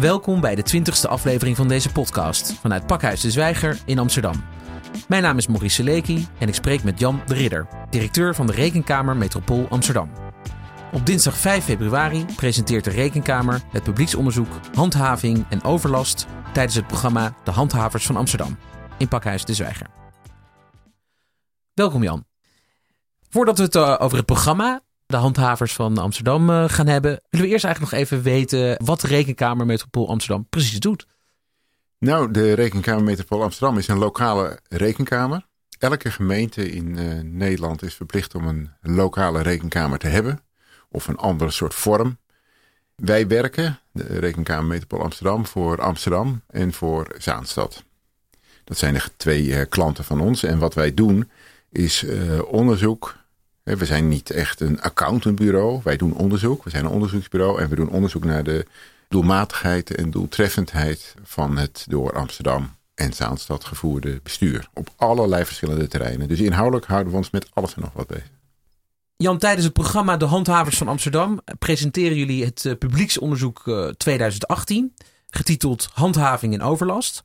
Welkom bij de 20ste aflevering van deze podcast vanuit Pakhuis de Zwijger in Amsterdam. Mijn naam is Maurice Seleki en ik spreek met Jan de Ridder, directeur van de Rekenkamer Metropool Amsterdam. Op dinsdag 5 februari presenteert de Rekenkamer het publieksonderzoek Handhaving en Overlast tijdens het programma De Handhavers van Amsterdam in Pakhuis de Zwijger. Welkom Jan. Voordat we het uh, over het programma de handhavers van Amsterdam uh, gaan hebben, willen we eerst eigenlijk nog even weten wat de Rekenkamer Metropool Amsterdam precies doet. Nou, de Rekenkamer Metropool Amsterdam is een lokale rekenkamer. Elke gemeente in uh, Nederland is verplicht om een lokale rekenkamer te hebben. Of een andere soort vorm. Wij werken, de Rekenkamer Metropool Amsterdam, voor Amsterdam en voor Zaanstad. Dat zijn de twee uh, klanten van ons. En wat wij doen is onderzoek. We zijn niet echt een accountantbureau. Wij doen onderzoek. We zijn een onderzoeksbureau en we doen onderzoek naar de doelmatigheid en doeltreffendheid van het door Amsterdam en Zaanstad gevoerde bestuur. Op allerlei verschillende terreinen. Dus inhoudelijk houden we ons met alles en nog wat bezig. Jan, tijdens het programma De Handhavers van Amsterdam presenteren jullie het publieksonderzoek 2018, getiteld Handhaving en Overlast.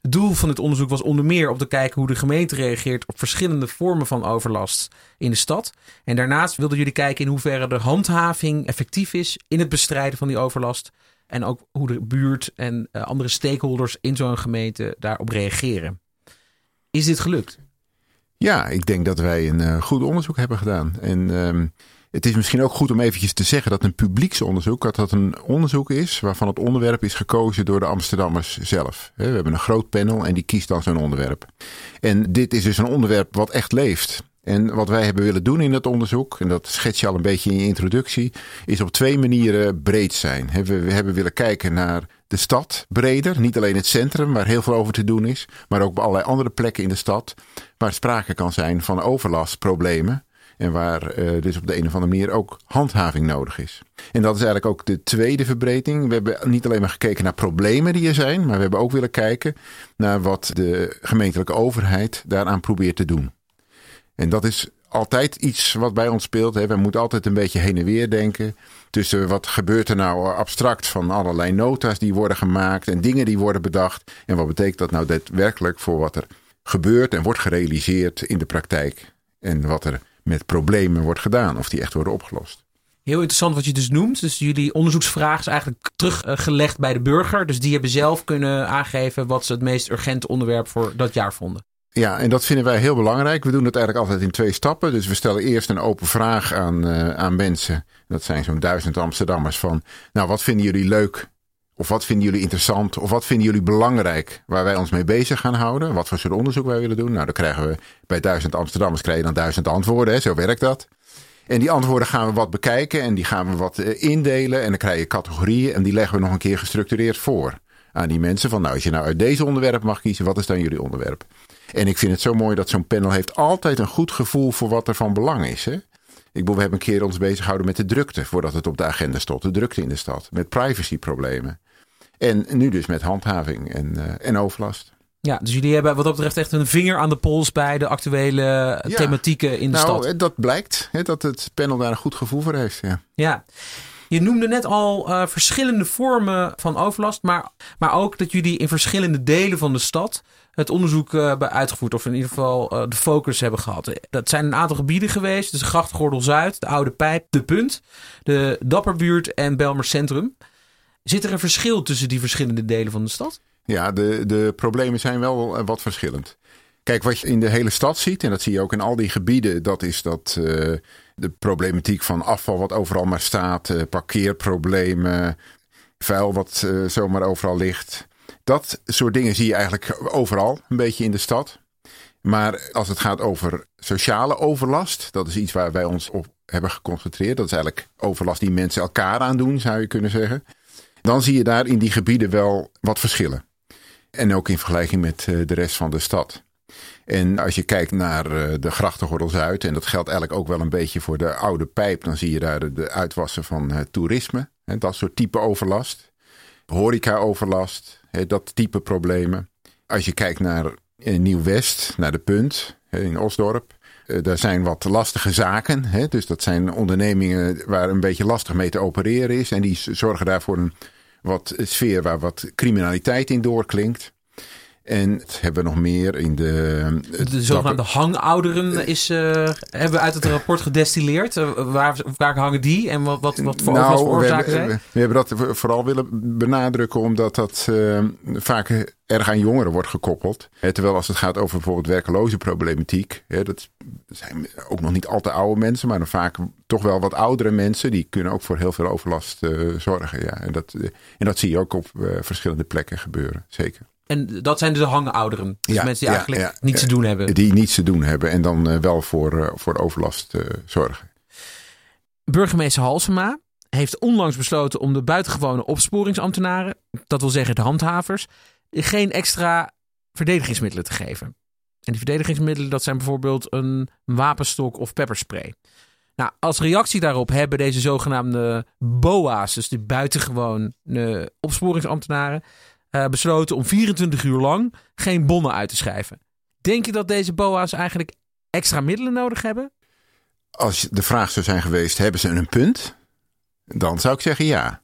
Het doel van het onderzoek was onder meer om te kijken hoe de gemeente reageert op verschillende vormen van overlast in de stad. En daarnaast wilden jullie kijken in hoeverre de handhaving effectief is in het bestrijden van die overlast. En ook hoe de buurt en uh, andere stakeholders in zo'n gemeente daarop reageren. Is dit gelukt? Ja, ik denk dat wij een uh, goed onderzoek hebben gedaan. En uh, het is misschien ook goed om eventjes te zeggen dat een publieksonderzoek, dat dat een onderzoek is waarvan het onderwerp is gekozen door de Amsterdammers zelf. We hebben een groot panel en die kiest dan zo'n onderwerp. En dit is dus een onderwerp wat echt leeft. En wat wij hebben willen doen in het onderzoek, en dat schets je al een beetje in je introductie, is op twee manieren breed zijn. We hebben willen kijken naar de stad breder, niet alleen het centrum waar heel veel over te doen is, maar ook op allerlei andere plekken in de stad waar sprake kan zijn van overlastproblemen. En waar uh, dus op de een of andere manier ook handhaving nodig is. En dat is eigenlijk ook de tweede verbreding. We hebben niet alleen maar gekeken naar problemen die er zijn, maar we hebben ook willen kijken naar wat de gemeentelijke overheid daaraan probeert te doen. En dat is altijd iets wat bij ons speelt. Hè. We moeten altijd een beetje heen en weer denken. Tussen wat gebeurt er nou abstract van allerlei nota's die worden gemaakt en dingen die worden bedacht. En wat betekent dat nou daadwerkelijk voor wat er gebeurt en wordt gerealiseerd in de praktijk. En wat er met problemen wordt gedaan, of die echt worden opgelost. Heel interessant wat je dus noemt. Dus jullie onderzoeksvraag is eigenlijk teruggelegd bij de burger. Dus die hebben zelf kunnen aangeven wat ze het meest urgente onderwerp voor dat jaar vonden. Ja, en dat vinden wij heel belangrijk. We doen het eigenlijk altijd in twee stappen. Dus we stellen eerst een open vraag aan, uh, aan mensen. Dat zijn zo'n duizend Amsterdammers van, nou wat vinden jullie leuk of wat vinden jullie interessant? Of wat vinden jullie belangrijk waar wij ons mee bezig gaan houden? Wat voor soort onderzoek wij willen doen? Nou, dan krijgen we bij duizend Amsterdammers krijg je dan duizend antwoorden. Zo werkt dat. En die antwoorden gaan we wat bekijken en die gaan we wat eh, indelen. En dan krijg je categorieën en die leggen we nog een keer gestructureerd voor aan die mensen. Van nou, als je nou uit deze onderwerp mag kiezen, wat is dan jullie onderwerp? En ik vind het zo mooi dat zo'n panel heeft altijd een goed gevoel voor wat er van belang is. Hè? Ik bedoel, we hebben een keer ons bezig gehouden met de drukte voordat het op de agenda stond. De drukte in de stad. Met privacyproblemen. En nu dus met handhaving en, uh, en overlast. Ja, dus jullie hebben wat dat betreft echt een vinger aan de pols bij de actuele ja. thematieken in de nou, stad. Nou, dat blijkt hè, dat het panel daar een goed gevoel voor heeft. Ja. ja. Je noemde net al uh, verschillende vormen van overlast, maar, maar ook dat jullie in verschillende delen van de stad het onderzoek uh, hebben uitgevoerd. Of in ieder geval uh, de focus hebben gehad. Dat zijn een aantal gebieden geweest. Dus de Grachtgordel Zuid, de Oude Pijp, De Punt, de Dapperbuurt en Belmer Centrum. Zit er een verschil tussen die verschillende delen van de stad? Ja, de, de problemen zijn wel wat verschillend. Kijk, wat je in de hele stad ziet, en dat zie je ook in al die gebieden, dat is dat uh, de problematiek van afval wat overal maar staat, uh, parkeerproblemen, vuil wat zomaar overal ligt. Dat soort dingen zie je eigenlijk overal een beetje in de stad. Maar als het gaat over sociale overlast, dat is iets waar wij ons op hebben geconcentreerd. Dat is eigenlijk overlast die mensen elkaar aandoen, zou je kunnen zeggen. Dan zie je daar in die gebieden wel wat verschillen. En ook in vergelijking met de rest van de stad. En als je kijkt naar de grachtengordel Zuid, en dat geldt eigenlijk ook wel een beetje voor de oude pijp, dan zie je daar de uitwassen van toerisme. Dat soort type overlast. Horeca-overlast, dat type problemen. Als je kijkt naar Nieuw-West, naar de Punt in Osdorp. Daar zijn wat lastige zaken. Dus dat zijn ondernemingen waar een beetje lastig mee te opereren is. En die zorgen daarvoor een wat sfeer waar wat criminaliteit in doorklinkt. En het hebben we nog meer in de... De zogenaamde hangouderen is, uh, hebben we uit het rapport gedestilleerd. Uh, waar, waar hangen die en wat, wat, wat voor nou, oorzaken zijn? We, we, hebben dat vooral willen benadrukken omdat dat uh, vaak erg aan jongeren wordt gekoppeld. Terwijl als het gaat over bijvoorbeeld werkeloze problematiek. dat zijn ook nog niet al te oude mensen, maar dan vaak toch wel wat oudere mensen. Die kunnen ook voor heel veel overlast zorgen. Ja. En, dat, en dat zie je ook op verschillende plekken gebeuren, zeker. En dat zijn dus de hangouderen. Dus ja, mensen die eigenlijk ja, niets te doen hebben. Die niets te doen hebben en dan uh, wel voor, uh, voor overlast uh, zorgen. Burgemeester Halsema heeft onlangs besloten om de buitengewone opsporingsambtenaren, dat wil zeggen de handhavers, geen extra verdedigingsmiddelen te geven. En die verdedigingsmiddelen, dat zijn bijvoorbeeld een wapenstok of pepperspray. Nou, als reactie daarop hebben deze zogenaamde BOA's, dus die buitengewone opsporingsambtenaren, uh, besloten om 24 uur lang geen bonnen uit te schrijven. Denk je dat deze BOA's eigenlijk extra middelen nodig hebben? Als de vraag zou zijn geweest, hebben ze een punt? Dan zou ik zeggen ja.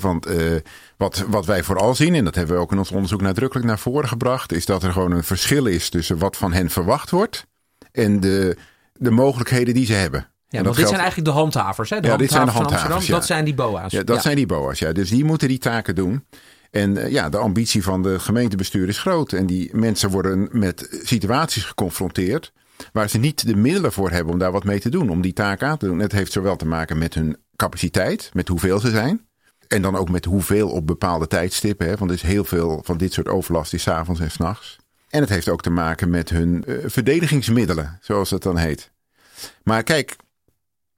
want uh, wat, wat wij vooral zien, en dat hebben we ook in ons onderzoek nadrukkelijk naar voren gebracht, is dat er gewoon een verschil is tussen wat van hen verwacht wordt en de, de mogelijkheden die ze hebben. Ja, want dit zijn eigenlijk de handhavers, hè? De ja, dit zijn de handhavers. Ja. Dat zijn die BOA's. Ja, dat ja. zijn die BOA's, ja. Dus die moeten die taken doen. En eh, ja, de ambitie van de gemeentebestuur is groot. En die mensen worden met situaties geconfronteerd waar ze niet de middelen voor hebben om daar wat mee te doen, om die taak aan te doen. Het heeft zowel te maken met hun capaciteit, met hoeveel ze zijn. En dan ook met hoeveel op bepaalde tijdstippen. Hè, want er is heel veel van dit soort overlast is avonds en s'nachts. En het heeft ook te maken met hun uh, verdedigingsmiddelen, zoals het dan heet. Maar kijk,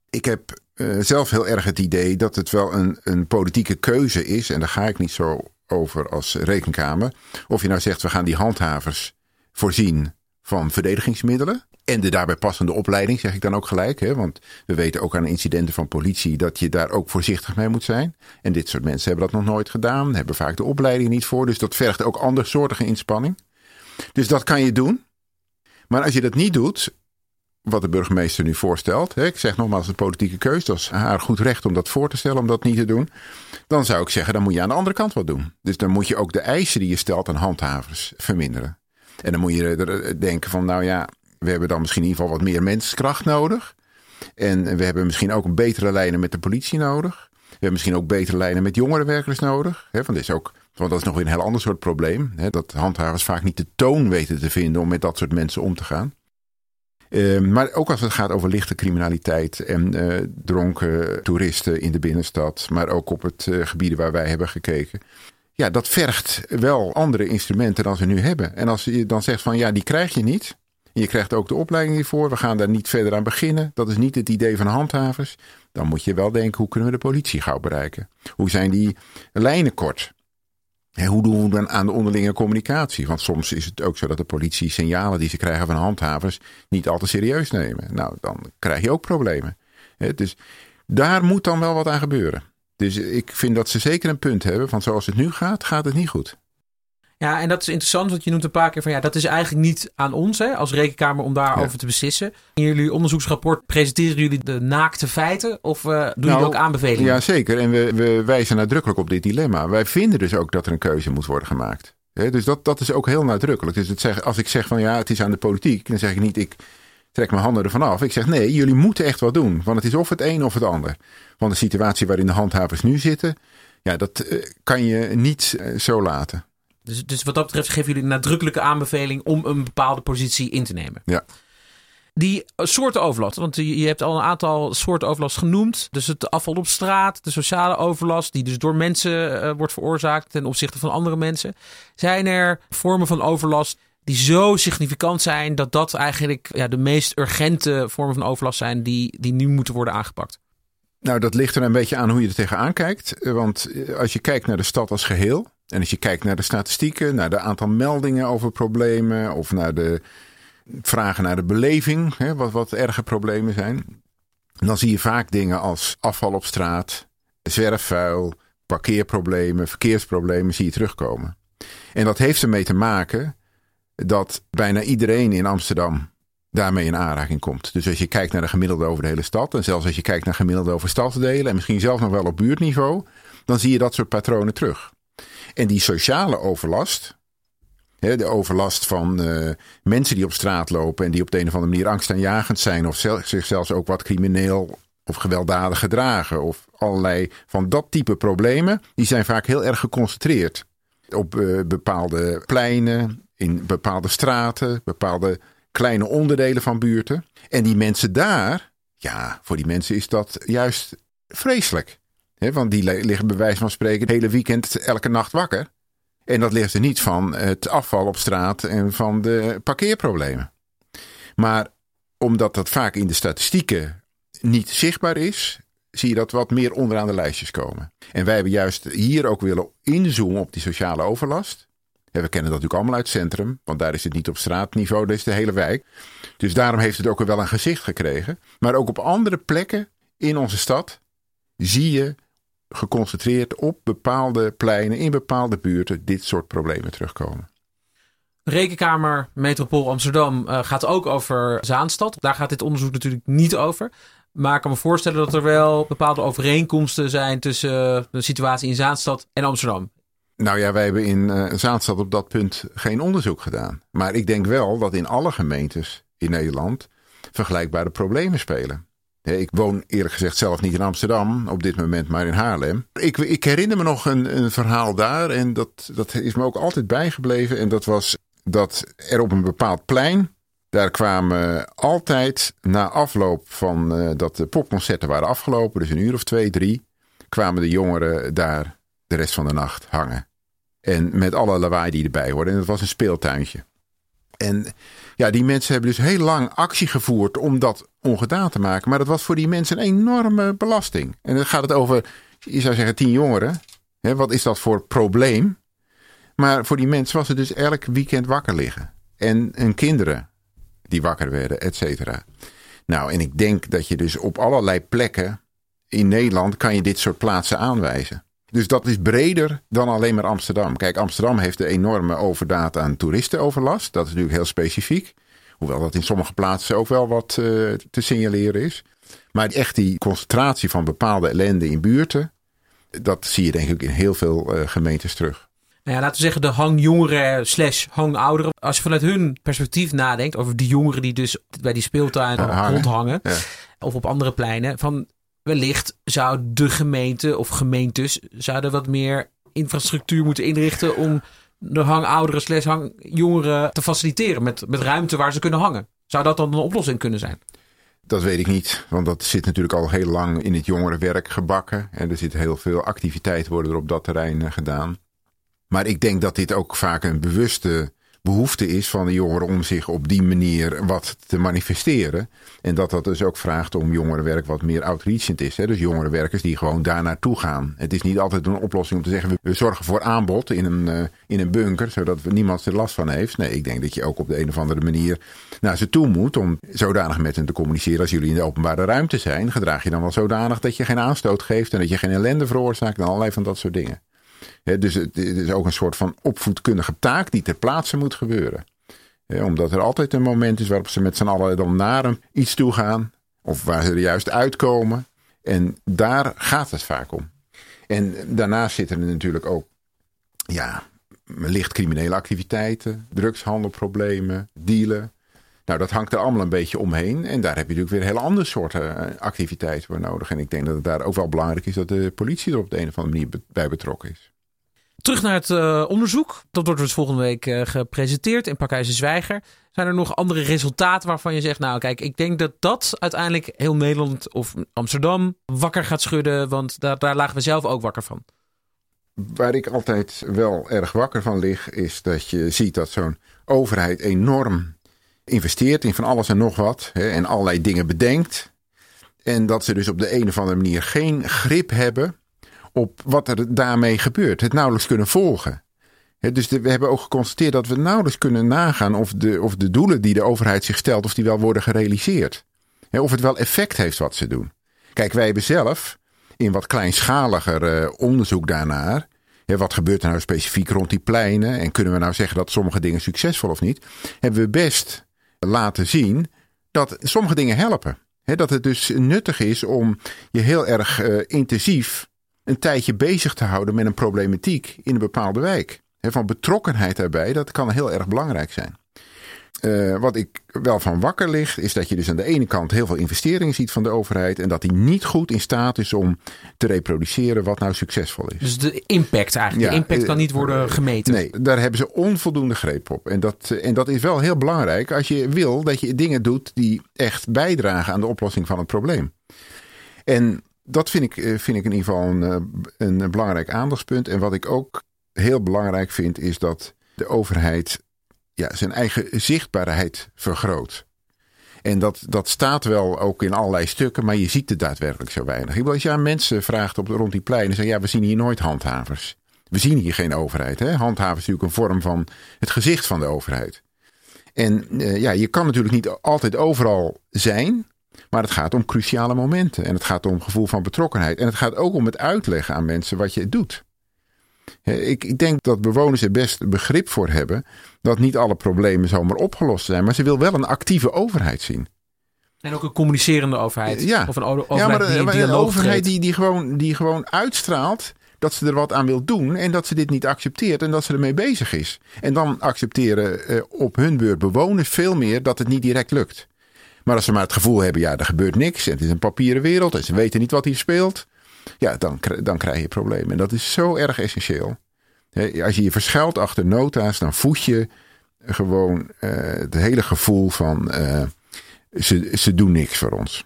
ik heb uh, zelf heel erg het idee dat het wel een, een politieke keuze is. En daar ga ik niet zo over als rekenkamer. Of je nou zegt, we gaan die handhavers voorzien van verdedigingsmiddelen. En de daarbij passende opleiding, zeg ik dan ook gelijk. Hè? Want we weten ook aan incidenten van politie dat je daar ook voorzichtig mee moet zijn. En dit soort mensen hebben dat nog nooit gedaan, hebben vaak de opleiding niet voor. Dus dat vergt ook andersoortige inspanning. Dus dat kan je doen. Maar als je dat niet doet, wat de burgemeester nu voorstelt. Ik zeg nogmaals, een politieke keuze. Dat is haar goed recht om dat voor te stellen, om dat niet te doen. Dan zou ik zeggen, dan moet je aan de andere kant wat doen. Dus dan moet je ook de eisen die je stelt aan handhavers verminderen. En dan moet je denken van, nou ja, we hebben dan misschien in ieder geval wat meer menskracht nodig. En we hebben misschien ook betere lijnen met de politie nodig. We hebben misschien ook betere lijnen met jongerenwerkers nodig. Want, dat is ook, want dat is nog weer een heel ander soort probleem. Hè, dat handhavers vaak niet de toon weten te vinden om met dat soort mensen om te gaan. Uh, maar ook als het gaat over lichte criminaliteit en uh, dronken toeristen in de binnenstad, maar ook op het uh, gebieden waar wij hebben gekeken. Ja, dat vergt wel andere instrumenten dan ze nu hebben. En als je dan zegt van ja, die krijg je niet. Je krijgt ook de opleiding hiervoor. We gaan daar niet verder aan beginnen. Dat is niet het idee van handhavers. Dan moet je wel denken, hoe kunnen we de politie gauw bereiken? Hoe zijn die lijnen kort? Hoe doen we dan aan de onderlinge communicatie? Want soms is het ook zo dat de politie signalen die ze krijgen van handhavers niet al te serieus nemen. Nou, dan krijg je ook problemen. Dus daar moet dan wel wat aan gebeuren. Dus ik vind dat ze zeker een punt hebben van zoals het nu gaat, gaat het niet goed. Ja, en dat is interessant, want je noemt een paar keer van ja, dat is eigenlijk niet aan ons hè, als rekenkamer om daarover ja. te beslissen. In jullie onderzoeksrapport presenteren jullie de naakte feiten of uh, doen nou, jullie ook aanbevelingen? Ja, zeker. En we, we wijzen nadrukkelijk op dit dilemma. Wij vinden dus ook dat er een keuze moet worden gemaakt. He, dus dat, dat is ook heel nadrukkelijk. Dus het zeg, als ik zeg van ja, het is aan de politiek, dan zeg ik niet ik trek mijn handen ervan af. Ik zeg nee, jullie moeten echt wat doen. Want het is of het een of het ander. Want de situatie waarin de handhavers nu zitten, ja, dat uh, kan je niet uh, zo laten. Dus, dus wat dat betreft geven jullie een nadrukkelijke aanbeveling om een bepaalde positie in te nemen. Ja. Die soorten overlast, want je hebt al een aantal soorten overlast genoemd. Dus het afval op straat, de sociale overlast, die dus door mensen uh, wordt veroorzaakt ten opzichte van andere mensen. Zijn er vormen van overlast die zo significant zijn dat dat eigenlijk ja, de meest urgente vormen van overlast zijn die, die nu moeten worden aangepakt? Nou, dat ligt er een beetje aan hoe je er tegenaan kijkt. Want als je kijkt naar de stad als geheel, en als je kijkt naar de statistieken, naar de aantal meldingen over problemen of naar de vragen naar de beleving, hè, wat, wat erge problemen zijn, dan zie je vaak dingen als afval op straat, zwerfvuil, parkeerproblemen, verkeersproblemen zie je terugkomen. En dat heeft ermee te maken dat bijna iedereen in Amsterdam daarmee in aanraking komt. Dus als je kijkt naar de gemiddelde over de hele stad en zelfs als je kijkt naar gemiddelde over stadsdelen en misschien zelfs nog wel op buurtniveau, dan zie je dat soort patronen terug. En die sociale overlast, de overlast van uh, mensen die op straat lopen en die op de een of andere manier angstaanjagend zijn of zich zelfs ook wat crimineel of gewelddadig gedragen of allerlei van dat type problemen, die zijn vaak heel erg geconcentreerd op uh, bepaalde pleinen, in bepaalde straten, bepaalde kleine onderdelen van buurten. En die mensen daar, ja, voor die mensen is dat juist vreselijk. Want die liggen bij wijze van spreken het hele weekend elke nacht wakker. En dat ligt er niet van het afval op straat en van de parkeerproblemen. Maar omdat dat vaak in de statistieken niet zichtbaar is, zie je dat wat meer onderaan de lijstjes komen. En wij hebben juist hier ook willen inzoomen op die sociale overlast. we kennen dat natuurlijk allemaal uit het centrum, want daar is het niet op straatniveau, dat is de hele wijk. Dus daarom heeft het ook wel een gezicht gekregen. Maar ook op andere plekken in onze stad zie je geconcentreerd op bepaalde pleinen in bepaalde buurten dit soort problemen terugkomen. Rekenkamer Metropool Amsterdam uh, gaat ook over Zaanstad. Daar gaat dit onderzoek natuurlijk niet over. Maar ik kan me voorstellen dat er wel bepaalde overeenkomsten zijn tussen eh, de situatie in Zaanstad en Amsterdam. Nou ja, wij hebben in uh, Zaanstad op dat punt geen onderzoek gedaan. Maar ik denk wel dat in alle gemeentes in Nederland vergelijkbare problemen spelen. Ik woon eerlijk gezegd zelf niet in Amsterdam op dit moment, maar in Haarlem. Ik, ik herinner me nog een, een, verhaal daar en dat, dat is me ook altijd bijgebleven. En dat was dat er op een bepaald plein, daar kwamen altijd na afloop van uh, dat de popconcerten waren afgelopen, dus een uur of twee, drie, kwamen de jongeren daar de rest van de nacht hangen. En met alle lawaai die erbij hoorde. En dat was een speeltuintje. En ja, die mensen hebben dus heel lang actie gevoerd om dat ongedaan te maken. Maar dat was voor die mensen een enorme belasting. En dan gaat het over, je zou zeggen, tien jongeren. Wat is dat voor probleem? Maar voor die mensen was het dus elk weekend wakker liggen. En hun kinderen die wakker werden, et cetera. Nou, en ik denk dat je dus op allerlei plekken in Nederland kan je dit soort plaatsen aanwijzen. Dus dat is breder dan alleen maar Amsterdam. Kijk, Amsterdam heeft een enorme overdaad aan toeristenoverlast. Dat is natuurlijk heel specifiek. Hoewel dat in sommige plaatsen ook wel wat uh, te signaleren is. Maar echt die concentratie van bepaalde ellende in buurten. Dat zie je denk ik in heel veel uh, gemeentes terug. Nou ja, laten we zeggen de hangjongeren slash hangouderen. Als je vanuit hun perspectief nadenkt over die jongeren die dus bij die speeltuin rondhangen. Ja. Of op andere pleinen. Van wellicht zou de gemeente of gemeentes zouden wat meer infrastructuur moeten inrichten om de hangouderen slash hangjongeren te faciliteren met, met ruimte waar ze kunnen hangen. Zou dat dan een oplossing kunnen zijn? Dat weet ik niet, want dat zit natuurlijk al heel lang in het jongerenwerk gebakken. En er zitten heel veel activiteiten worden er op dat terrein eh, gedaan. Maar ik denk dat dit ook vaak een bewuste behoefte is van de jongeren om zich op die manier wat te manifesteren. En dat dat dus ook vraagt om jongerenwerk wat meer outreachend is. Hè? Dus jongerenwerkers die gewoon daar naartoe gaan. Het is niet altijd een oplossing om te zeggen we zorgen voor aanbod in een, uh, in een bunker, zodat niemand er last van heeft. Nee, ik denk dat je ook op de een of andere manier naar ze toe moet om zodanig met hen te communiceren. Als jullie in de openbare ruimte zijn, gedraag je dan wel zodanig dat je geen aanstoot geeft en dat je geen ellende veroorzaakt en allerlei van dat soort dingen dus het, is ook een soort van opvoedkundige taak die ter plaatse moet gebeuren. omdat er altijd een moment is waarop ze met z'n allen dan naar iets toe gaan. Of waar ze er juist uitkomen. En daar gaat het vaak om. En daarnaast zitten er natuurlijk ook ja, licht criminele activiteiten, drugshandelproblemen, dealen. Nou, dat hangt er allemaal een beetje omheen. En daar heb je natuurlijk weer hele andere soorten eh, activiteiten voor nodig. En ik denk dat het daar ook wel belangrijk is dat de politie er op de een of andere manier bij betrokken is. Terug naar het uh, onderzoek. Dat wordt dus volgende week uh, gepresenteerd in Pakhuizen Zwijger. Zijn er nog andere resultaten waarvan je zegt... nou kijk, ik denk dat dat uiteindelijk heel Nederland of Amsterdam wakker gaat schudden. Want daar, daar lagen we zelf ook wakker van. Waar ik altijd wel erg wakker van lig... is dat je ziet dat zo'n overheid enorm investeert in van alles en nog wat. Hè, en allerlei dingen bedenkt. En dat ze dus op de een of andere manier geen grip hebben op wat er daarmee gebeurt. Het nauwelijks kunnen volgen. dus we hebben ook geconstateerd dat we nauwelijks kunnen nagaan of de, of de doelen die de overheid zich stelt, of die wel worden gerealiseerd. of het wel effect heeft wat ze doen. Kijk, wij hebben zelf in wat kleinschaliger uh, onderzoek daarnaar. wat gebeurt er nou specifiek rond die pleinen? En kunnen we nou zeggen dat sommige dingen succesvol of niet? Hebben we best laten zien dat sommige dingen helpen. dat het dus nuttig is om je heel erg uh, intensief een tijdje bezig te houden met een problematiek in een bepaalde wijk. van betrokkenheid daarbij, dat kan heel erg belangrijk zijn. Uh, wat ik wel van wakker ligt, is dat je dus aan de ene kant heel veel investeringen ziet van de overheid. En dat die niet goed in staat is om te reproduceren wat nou succesvol is. Dus de impact eigenlijk. de impact kan niet worden gemeten. Nee, daar hebben ze onvoldoende greep op. En dat, en dat is wel heel belangrijk als je wil dat je dingen doet die echt bijdragen aan de oplossing van het probleem. En dat vind ik, eh, vind ik in ieder geval een, eh, een belangrijk aandachtspunt. En wat ik ook heel belangrijk vind, is dat de overheid ja, zijn eigen zichtbaarheid vergroot. En dat, dat staat wel ook in allerlei stukken, maar je ziet het daadwerkelijk zo weinig. Ik bedoel, als je aan mensen vraagt op, rond die pleinen, zeggen ja, we zien hier nooit handhavers. We zien hier geen overheid. Hè? Handhaven is natuurlijk een vorm van het gezicht van de overheid. En uh, ja, je kan natuurlijk niet altijd overal zijn, maar het gaat om cruciale momenten. En het gaat om gevoel van betrokkenheid. En het gaat ook om het uitleggen aan mensen wat je doet. Ik, ik denk dat bewoners er best begrip voor hebben dat niet alle problemen zomaar opgelost zijn. Maar ze wil wel een actieve overheid zien. En ook een communicerende overheid. Ja, of een overheid ja, maar, die, die een overheid die, die, gewoon, die gewoon uitstraalt dat ze er wat aan wil doen en dat ze dit niet accepteert en dat ze ermee bezig is. En dan accepteren eh, op hun beurt bewoners veel meer dat het niet direct lukt. Maar als ze maar het gevoel hebben, ja, er gebeurt niks en het is een papieren wereld en ze weten niet wat hier speelt, ja, dan, dan krijg je problemen. En dat is zo erg essentieel. Als je je verschuilt achter nota's, dan voed je gewoon uh, het hele gevoel van uh, ze, ze doen niks voor ons.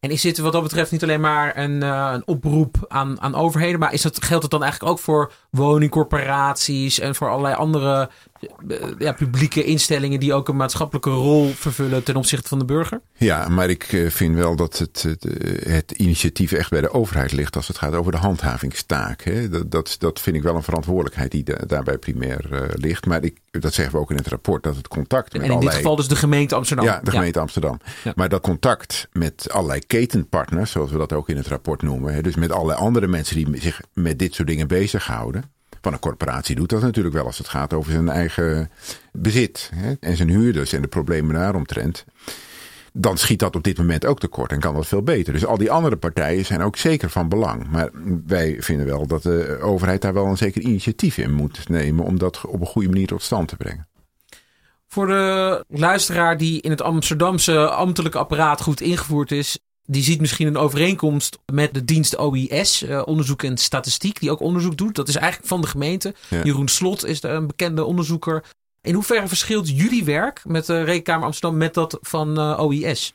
En is dit wat dat betreft niet alleen maar een, uh, een oproep aan, aan overheden, maar is dat, geldt het dan eigenlijk ook voor woningcorporaties en voor allerlei andere eh, ja, publieke instellingen die ook een maatschappelijke rol vervullen ten opzichte van de burger? Ja, maar ik eh, vind wel dat het, het, het initiatief echt bij de overheid ligt als het gaat over de handhavingstaak. Hè. Dat, dat, dat vind ik wel een verantwoordelijkheid die daarbij primair uh, ligt. Maar ik, dat zeggen we ook in het rapport, dat het contact met En in dit geval dus de gemeente Amsterdam. Ja, de gemeente Amsterdam. Maar dat contact met allerlei ketenpartners, zoals we dat ook in het rapport noemen. Hè, dus met allerlei andere mensen die zich met dit soort dingen bezighouden van een corporatie doet dat natuurlijk wel als het gaat over zijn eigen bezit hè, en zijn huurders en de problemen daaromtrent. Dan schiet dat op dit moment ook tekort en kan dat veel beter. Dus al die andere partijen zijn ook zeker van belang. Maar wij vinden wel dat de overheid daar wel een zeker initiatief in moet nemen om dat op een goede manier tot stand te brengen. Voor de luisteraar die in het Amsterdamse ambtelijke apparaat goed ingevoerd is, die ziet misschien een overeenkomst met de dienst OIS, uh, eh, onderzoek en statistiek, die ook onderzoek doet. Dat is eigenlijk van de gemeente. Jeroen Slot is een bekende onderzoeker. In hoeverre verschilt jullie werk met de Rekenkamer Amsterdam met dat van uh, eh, OIS?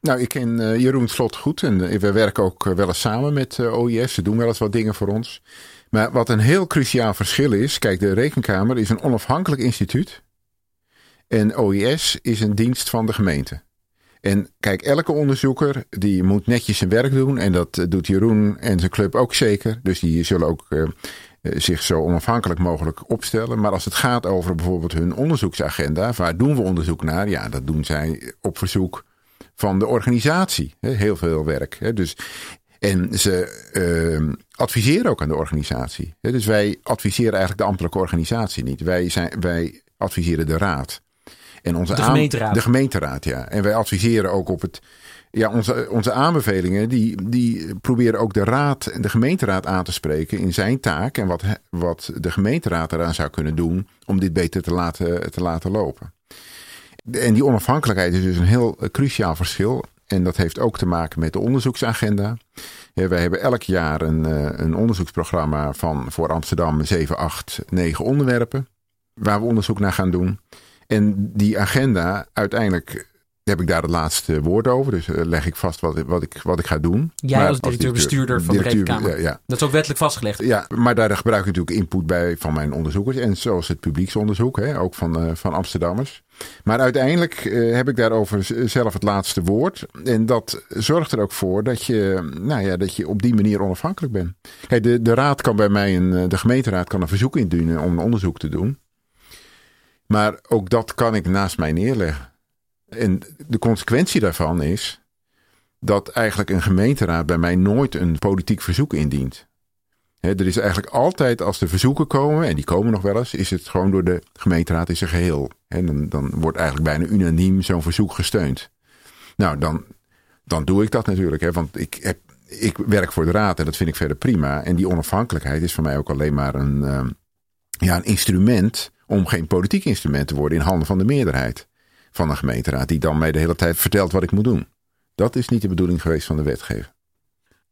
Nou, ik ken uh, Jeroen Slot goed en we werken ook wel eens samen met OIS. Ze doen wel eens wat dingen voor ons. Maar wat een heel cruciaal verschil is, kijk, de Rekenkamer is een onafhankelijk instituut. En OIS is een dienst van de gemeente. En kijk, elke onderzoeker die moet netjes zijn werk doen. En dat eh, doet Jeroen en zijn club ook zeker. Dus die zullen ook uh, zich zo onafhankelijk mogelijk opstellen. Maar als het gaat over bijvoorbeeld hun onderzoeksagenda, waar doen we onderzoek naar? Ja, dat doen zij op verzoek van de organisatie. Heel veel werk. Dus, en ze adviseren ook aan de organisatie. Dus wij adviseren eigenlijk de ambtelijke organisatie niet. Wij, zijn, wij adviseren de raad. En onze de gemeenteraad. de gemeenteraad, ja. En wij adviseren ook op het. Ja, onze, onze aanbevelingen die, die proberen ook de raad en de gemeenteraad aan te spreken in zijn taak. En wat, wat de gemeenteraad eraan zou kunnen doen om dit beter te laten, te laten lopen. En die onafhankelijkheid is dus een heel cruciaal verschil. En dat heeft ook te maken met de onderzoeksagenda. Wij hebben elk jaar een, eh, een onderzoeksprogramma van voor Amsterdam 7, 8, 9 onderwerpen. Waar we onderzoek naar gaan doen. En die agenda, uiteindelijk heb ik daar het laatste woord over. Dus eh, leg ik vast wat, wat, ik, wat ik ga doen. Jij als directeur-bestuurder van de Rekenkamer. Ja, Dat is ook wettelijk vastgelegd. Ja, maar daar gebruik ik natuurlijk input bij van mijn onderzoekers. En zoals het publieksonderzoek, hè, ook van, uh, van Amsterdammers. Maar uiteindelijk uh, heb ik daarover zelf het laatste woord. En dat zorgt er ook voor dat je, nou ja, dat je op die manier onafhankelijk bent. Kijk, de, de raad kan bij mij, een, de gemeenteraad kan een verzoek indienen om een onderzoek te doen. Maar ook dat kan ik naast mij neerleggen. En de consequentie daarvan is dat eigenlijk een gemeenteraad bij mij nooit een politiek verzoek indient. er is eigenlijk altijd, als de verzoeken komen, en die komen nog wel eens, is het gewoon door de gemeenteraad in zijn geheel. En dan, dan wordt eigenlijk bijna unaniem zo'n verzoek gesteund. Nou, dan, dan doe ik dat natuurlijk. Hè, want ik ik werk voor de raad en dat vind ik verder prima. En die onafhankelijkheid is voor mij ook alleen maar een, uh, ja, een instrument om geen politiek instrument te worden in handen van de meerderheid van een gemeenteraad. Die dan mij de hele tijd vertelt wat ik moet doen. Dat is niet de bedoeling geweest van de wetgever.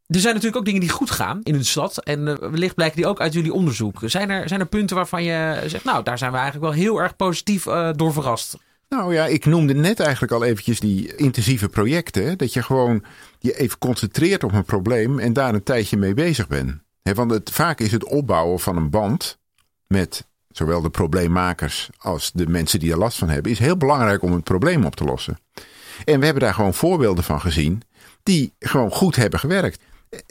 Er zijn natuurlijk ook dingen die goed gaan in een stad. En uh, wellicht blijken die ook uit jullie onderzoek. Zijn er, zijn er punten waarvan je zegt, nou, daar zijn we eigenlijk wel heel erg positief uh, door verrast? Nou ja, ik noemde net eigenlijk al eventjes die intensieve projecten. Dat je gewoon je even concentreert op een probleem en daar een tijdje mee bezig bent. He, want het, vaak is het opbouwen van een band met zowel de probleemmakers als de mensen die er last van hebben, is heel belangrijk om het probleem op te lossen. En we hebben daar gewoon voorbeelden van gezien die gewoon goed hebben gewerkt.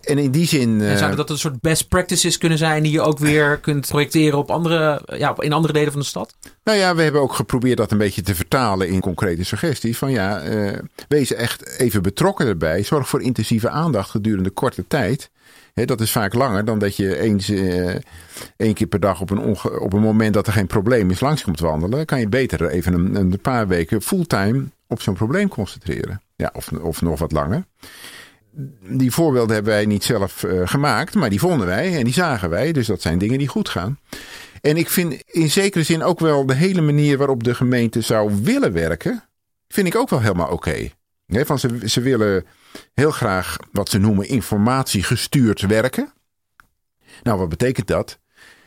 En in die zin. En zouden dat een soort best practices kunnen zijn die je ook weer kunt projecteren op andere, ja, in andere delen van de stad? Nou ja, we hebben ook geprobeerd dat een beetje te vertalen in concrete suggesties. Van ja, uh, wees echt even betrokken erbij. Zorg voor intensieve aandacht gedurende korte tijd. Dat is vaak langer dan dat je eens uh, één keer per dag op een, op een moment dat er geen probleem is langs komt wandelen. Kan je beter even een, een paar weken fulltime op zo'n probleem concentreren. Ja, of, of nog wat langer die voorbeelden hebben wij niet zelf uh, gemaakt, maar die vonden wij en die zagen wij. Dus dat zijn dingen die goed gaan. En ik vind in zekere zin ook wel de hele manier waarop de gemeente zou willen werken, vind ik ook wel helemaal oké. Okay. van ze, ze willen heel graag wat ze noemen informatiegestuurd werken. Nou, wat betekent dat?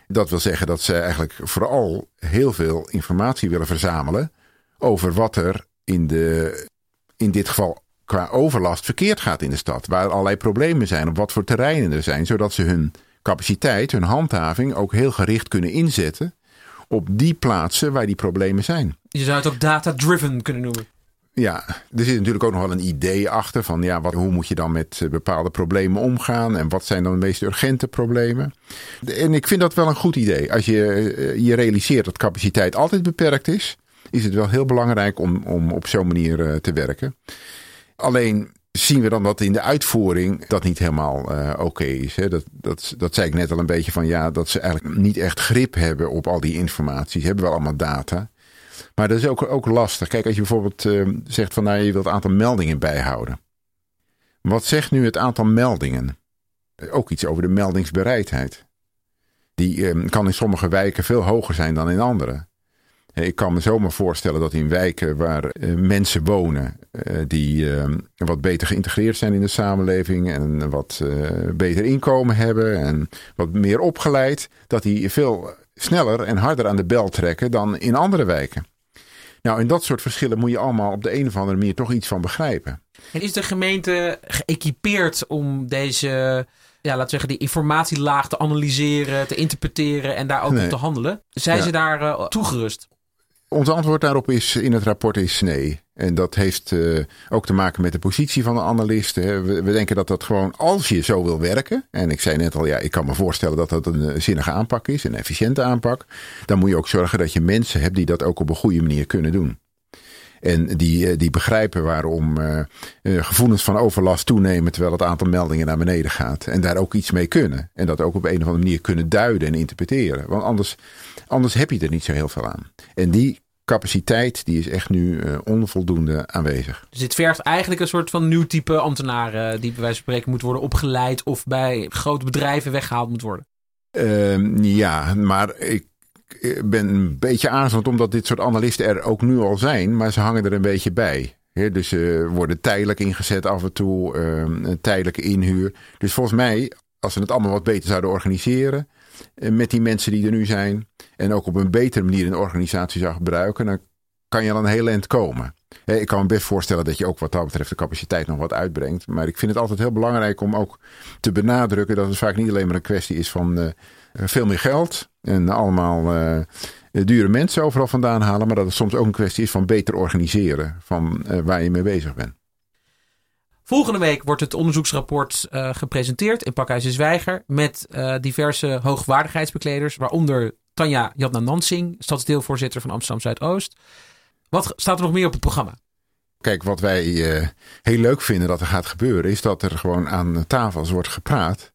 Dat wil zeggen dat ze eigenlijk vooral heel veel informatie willen verzamelen over wat er in, de, in dit geval qua overlast verkeerd gaat in de stad. Waar allerlei problemen zijn, op wat voor terreinen er zijn. Zodat ze hun capaciteit, hun handhaving ook heel gericht kunnen inzetten op die plaatsen waar die problemen zijn. Je zou het ook data-driven kunnen noemen. Ja, er zit natuurlijk ook nog wel een idee achter van ja, wat, hoe moet je dan met eh, bepaalde problemen omgaan en wat zijn dan de meest urgente problemen. En ik vind dat wel een goed idee. Als je eh, je realiseert dat capaciteit altijd beperkt is, is het wel heel belangrijk om, om op zo'n manier eh, te werken. Alleen zien we dan dat in de uitvoering dat niet helemaal oké is. Hè? Dat, dat, dat zei ik net al een beetje van ja, dat ze eigenlijk niet echt grip hebben op al die informatie. Ze hebben wel allemaal data. Maar dat is ook, ook lastig. Kijk, als je bijvoorbeeld uh, zegt van nou, je wilt het aantal meldingen bijhouden. Wat zegt nu het aantal meldingen? Ook iets over de meldingsbereidheid. Die uh, kan in sommige wijken veel hoger zijn dan in andere. Ik kan me zomaar voorstellen dat in wijken waar uh, mensen wonen uh, die uh, wat beter geïntegreerd zijn in de samenleving en wat beter inkomen hebben en wat meer opgeleid, dat die veel sneller en harder aan de bel trekken dan in andere wijken. Nou, in dat soort verschillen moet je allemaal op de een of andere manier toch iets van begrijpen. En is de gemeente geëquipeerd om deze ja, laten we zeggen, die informatielaag te analyseren, te interpreteren en daar ook nee. op te handelen. Zijn ja. ze daar uh, toegerust? Ons antwoord daarop is in het rapport is nee. En dat heeft uh, ook te maken met de positie van de analisten. We, denken dat dat gewoon, als je zo wil werken. En ik zei net al, ja, ik kan me voorstellen dat dat een zinnige aanpak is, een efficiënte aanpak. Dan moet je ook zorgen dat je mensen hebt die dat ook op een goede manier kunnen doen. En die, die begrijpen waarom gevoelens van overlast toenemen terwijl het aantal meldingen naar beneden gaat. En daar ook iets mee kunnen. En dat ook op een of andere manier kunnen duiden en interpreteren. Want anders, anders heb je er niet zo heel veel aan. En die capaciteit die is echt nu uh, onvoldoende aanwezig. Dus dit vergt eigenlijk een soort van nieuw type ambtenaren die bij wijze van spreken moet worden opgeleid of bij grote bedrijven weggehaald moet worden. Uh, ja, maar ik ben een beetje aarzelend omdat dit soort analisten er ook nu al zijn, maar ze hangen er een beetje bij. He, dus ze worden tijdelijk ingezet af en toe, uh, een tijdelijke inhuur. Dus volgens mij, als ze het allemaal wat beter zouden organiseren, met die mensen die er nu zijn, en ook op een betere manier een organisatie zou gebruiken, dan kan je al een heel eind komen. Ik kan me best voorstellen dat je ook wat dat betreft de capaciteit nog wat uitbrengt. Maar ik vind het altijd heel belangrijk om ook te benadrukken dat het vaak niet alleen maar een kwestie is van uh, veel meer geld en allemaal dure mensen overal vandaan halen. Maar dat het soms ook een kwestie is van beter organiseren van waar je mee bezig bent. Volgende week wordt het onderzoeksrapport uh, gepresenteerd in Pakhuis de Zwijger. Met uh, diverse hoogwaardigheidsbekleders. Waaronder Tanja Jatna Nansing, stadsdeelvoorzitter van Amsterdam Zuidoost. Wat staat er nog meer op het programma? Kijk, wat wij uh, heel leuk vinden dat er gaat gebeuren, is dat er gewoon aan tafels wordt gepraat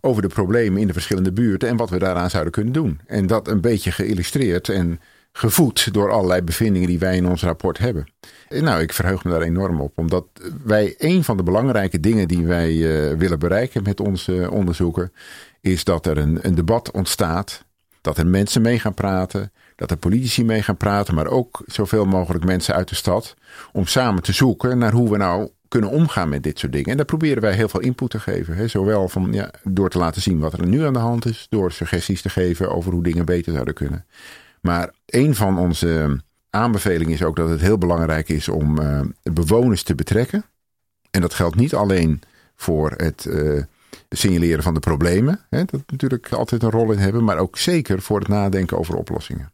over de problemen in de verschillende buurten en wat we daaraan zouden kunnen doen. En dat een beetje geïllustreerd en gevoed door allerlei bevindingen die wij in ons rapport hebben. En nou, ik verheug me daar enorm op, omdat wij een van de belangrijke dingen die wij uh, willen bereiken met onze onderzoeken, is dat er een, een debat ontstaat, dat er mensen mee gaan praten, dat er politici mee gaan praten, maar ook zoveel mogelijk mensen uit de stad, om samen te zoeken naar hoe we nou kunnen omgaan met dit soort dingen. En daar proberen wij heel veel input te geven. Hè? Zowel van, ja, door te laten zien wat er nu aan de hand is, door suggesties te geven over hoe dingen beter zouden kunnen. Maar een van onze aanbevelingen is ook dat het heel belangrijk is om uh, bewoners te betrekken. En dat geldt niet alleen voor het uh, signaleren van de problemen, hè, dat natuurlijk altijd een rol in hebben, maar ook zeker voor het nadenken over oplossingen.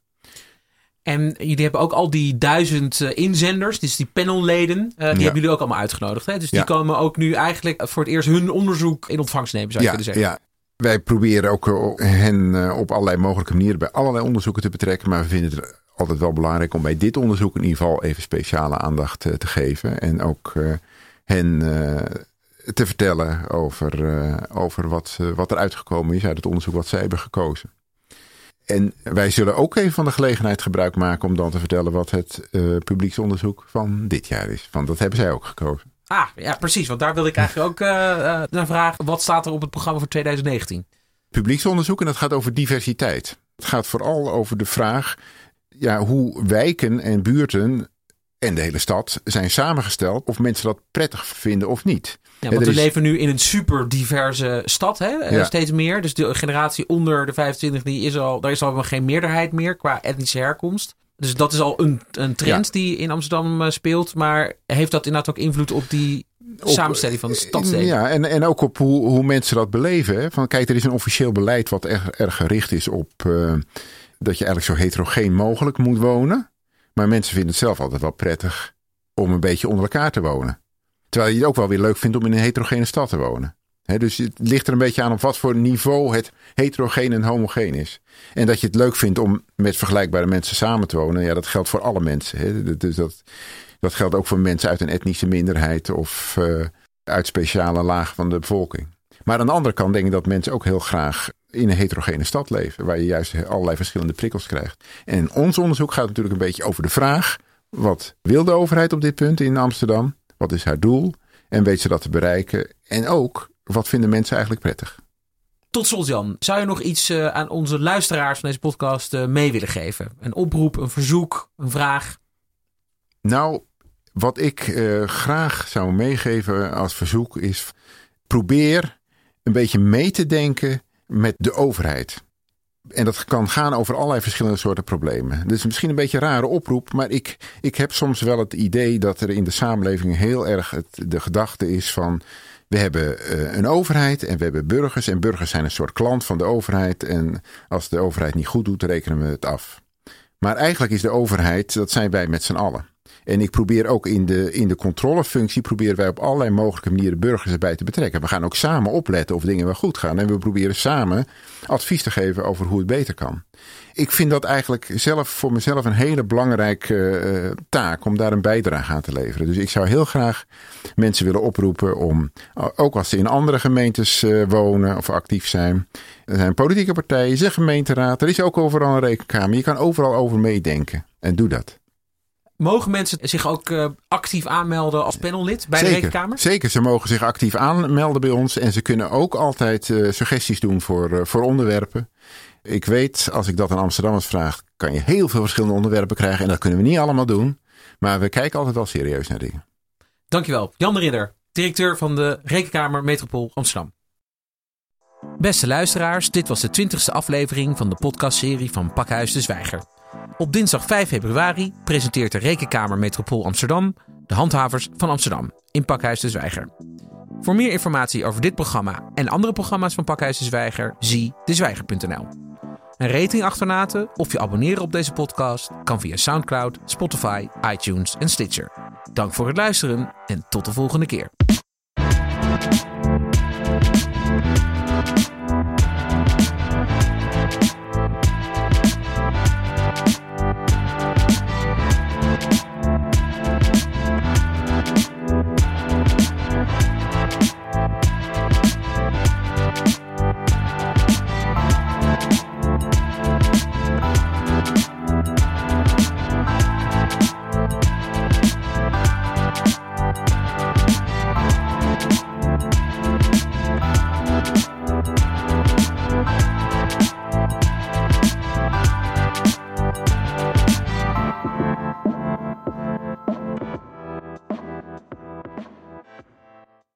En jullie hebben ook al die duizend uh, inzenders, dus die panelleden, uh, die ja. hebben jullie ook allemaal uitgenodigd. Hè? Dus die ja. komen ook nu eigenlijk voor het eerst hun onderzoek in ontvangst nemen, zou je ja, kunnen zeggen. Ja, wij proberen ook hen op allerlei mogelijke manieren bij allerlei onderzoeken te betrekken. Maar we vinden het altijd wel belangrijk om bij dit onderzoek in ieder geval even speciale aandacht te geven. En ook hen te vertellen over, over wat, wat er uitgekomen is uit het onderzoek wat zij hebben gekozen. En wij zullen ook even van de gelegenheid gebruik maken om dan te vertellen wat het publieksonderzoek van dit jaar is. Want dat hebben zij ook gekozen. Ah, ja, precies. Want daar wil ik eigenlijk ook uh, naar vragen. Wat staat er op het programma voor 2019? Publieksonderzoek en dat gaat over diversiteit. Het gaat vooral over de vraag ja, hoe wijken en buurten en de hele stad zijn samengesteld. Of mensen dat prettig vinden of niet. Ja, want we is... leven nu in een super diverse stad, hè? Ja. steeds meer. Dus de generatie onder de 25, die is al, daar is al geen meerderheid meer qua etnische herkomst. Dus dat is al een, een trend ja. die in Amsterdam uh, speelt. Maar heeft dat inderdaad ook invloed op die op, samenstelling van de stadsdelen? Ja, en, en ook op hoe, hoe mensen dat beleven. Hè? Van, kijk, er is een officieel beleid wat erg, erg gericht is op uh, dat je eigenlijk zo heterogeen mogelijk moet wonen. Maar mensen vinden het zelf altijd wel prettig om een beetje onder elkaar te wonen. Terwijl je het ook wel weer leuk vindt om in een heterogene stad te wonen. Dus het ligt er een beetje aan op wat voor niveau het heterogeen en homogeen is. En dat je het leuk vindt om met vergelijkbare mensen samen te wonen. Ja, dat geldt voor alle mensen. He. Dus dat, dat geldt ook voor mensen uit een etnische minderheid of uh, uit speciale lagen van de bevolking. Maar aan de andere kant denk ik dat mensen ook heel graag in een heterogene stad leven. Waar je juist allerlei verschillende prikkels krijgt. En ons onderzoek gaat natuurlijk een beetje over de vraag. Wat wil de overheid op dit punt in Amsterdam? Wat is haar doel? En weet ze dat te bereiken? En ook, wat vinden mensen eigenlijk prettig? Tot slot, Jan. Zou je nog iets uh, aan onze luisteraars van deze podcast uh, mee willen geven? Een oproep, een verzoek, een vraag? Nou, wat ik uh, graag zou meegeven als verzoek is: probeer een beetje mee te denken met de overheid. En dat kan gaan over allerlei verschillende soorten problemen. Is misschien een beetje een rare oproep, maar ik, ik heb soms wel het idee dat er in de samenleving heel erg het, de gedachte is van. We hebben uh, een overheid en we hebben burgers. En burgers zijn een soort klant van de overheid. En als de overheid niet goed doet, rekenen we het af. Maar eigenlijk is de overheid, dat zijn wij met z'n allen. En ik probeer ook in de, in de controlefunctie, proberen wij op allerlei mogelijke manieren burgers erbij te betrekken. We gaan ook samen opletten of dingen wel goed gaan. En we proberen samen advies te geven over hoe het beter kan. Ik vind dat eigenlijk zelf voor mezelf een hele belangrijke uh, taak om daar een bijdrage aan te leveren. Dus ik zou heel graag mensen willen oproepen om, ook als ze in andere gemeentes uh, wonen of actief zijn. Er zijn politieke partijen, er is een gemeenteraad, er is ook overal een rekenkamer. Je kan overal over meedenken. En doe dat. Mogen mensen zich ook uh, actief aanmelden als panellid bij zeker, de Rekenkamer? Zeker, ze mogen zich actief aanmelden bij ons. En ze kunnen ook altijd uh, suggesties doen voor, uh, voor onderwerpen. Ik weet, als ik dat aan Amsterdammers vraag, kan je heel veel verschillende onderwerpen krijgen. En dat kunnen we niet allemaal doen. Maar we kijken altijd wel serieus naar dingen. Dankjewel. Jan de Ridder, directeur van de Rekenkamer Metropool Amsterdam. Beste luisteraars, dit was de twintigste aflevering van de podcastserie van Pakhuis de Zwijger. Op dinsdag 5 februari presenteert de Rekenkamer Metropool Amsterdam de handhavers van Amsterdam in Pakhuis de Zwijger. Voor meer informatie over dit programma en andere programma's van Pakhuis de Zwijger, zie dezwijger.nl. Een rating achterlaten of je abonneren op deze podcast kan via SoundCloud, Spotify, iTunes en Stitcher. Dank voor het luisteren en tot de volgende keer.